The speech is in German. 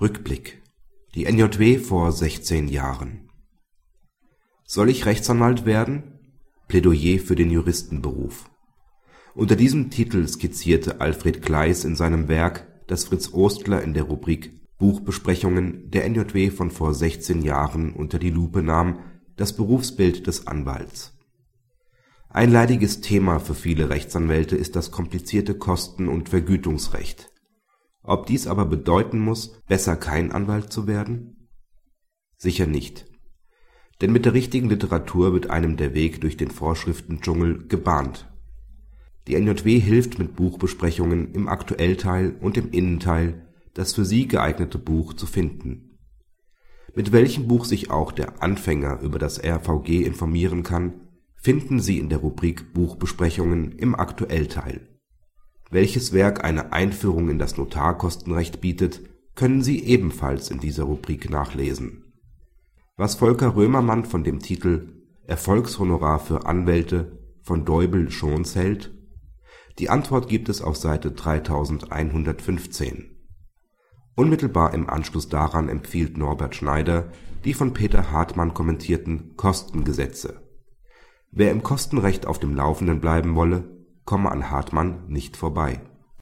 Rückblick Die NJW vor 16 Jahren Soll ich Rechtsanwalt werden? Plädoyer für den Juristenberuf Unter diesem Titel skizzierte Alfred Kleis in seinem Werk, das Fritz Ostler in der Rubrik Buchbesprechungen der NJW von vor 16 Jahren unter die Lupe nahm, das Berufsbild des Anwalts. Ein leidiges Thema für viele Rechtsanwälte ist das komplizierte Kosten und Vergütungsrecht ob dies aber bedeuten muss, besser kein Anwalt zu werden? Sicher nicht. Denn mit der richtigen Literatur wird einem der Weg durch den Vorschriftendschungel gebahnt. Die NJW hilft mit Buchbesprechungen im Aktuellteil und im Innenteil, das für Sie geeignete Buch zu finden. Mit welchem Buch sich auch der Anfänger über das RVG informieren kann, finden Sie in der Rubrik Buchbesprechungen im Aktuellteil welches Werk eine Einführung in das Notarkostenrecht bietet, können Sie ebenfalls in dieser Rubrik nachlesen. Was Volker Römermann von dem Titel Erfolgshonorar für Anwälte von Deubel-Schons hält? Die Antwort gibt es auf Seite 3115. Unmittelbar im Anschluss daran empfiehlt Norbert Schneider die von Peter Hartmann kommentierten Kostengesetze. Wer im Kostenrecht auf dem Laufenden bleiben wolle komme an Hartmann nicht vorbei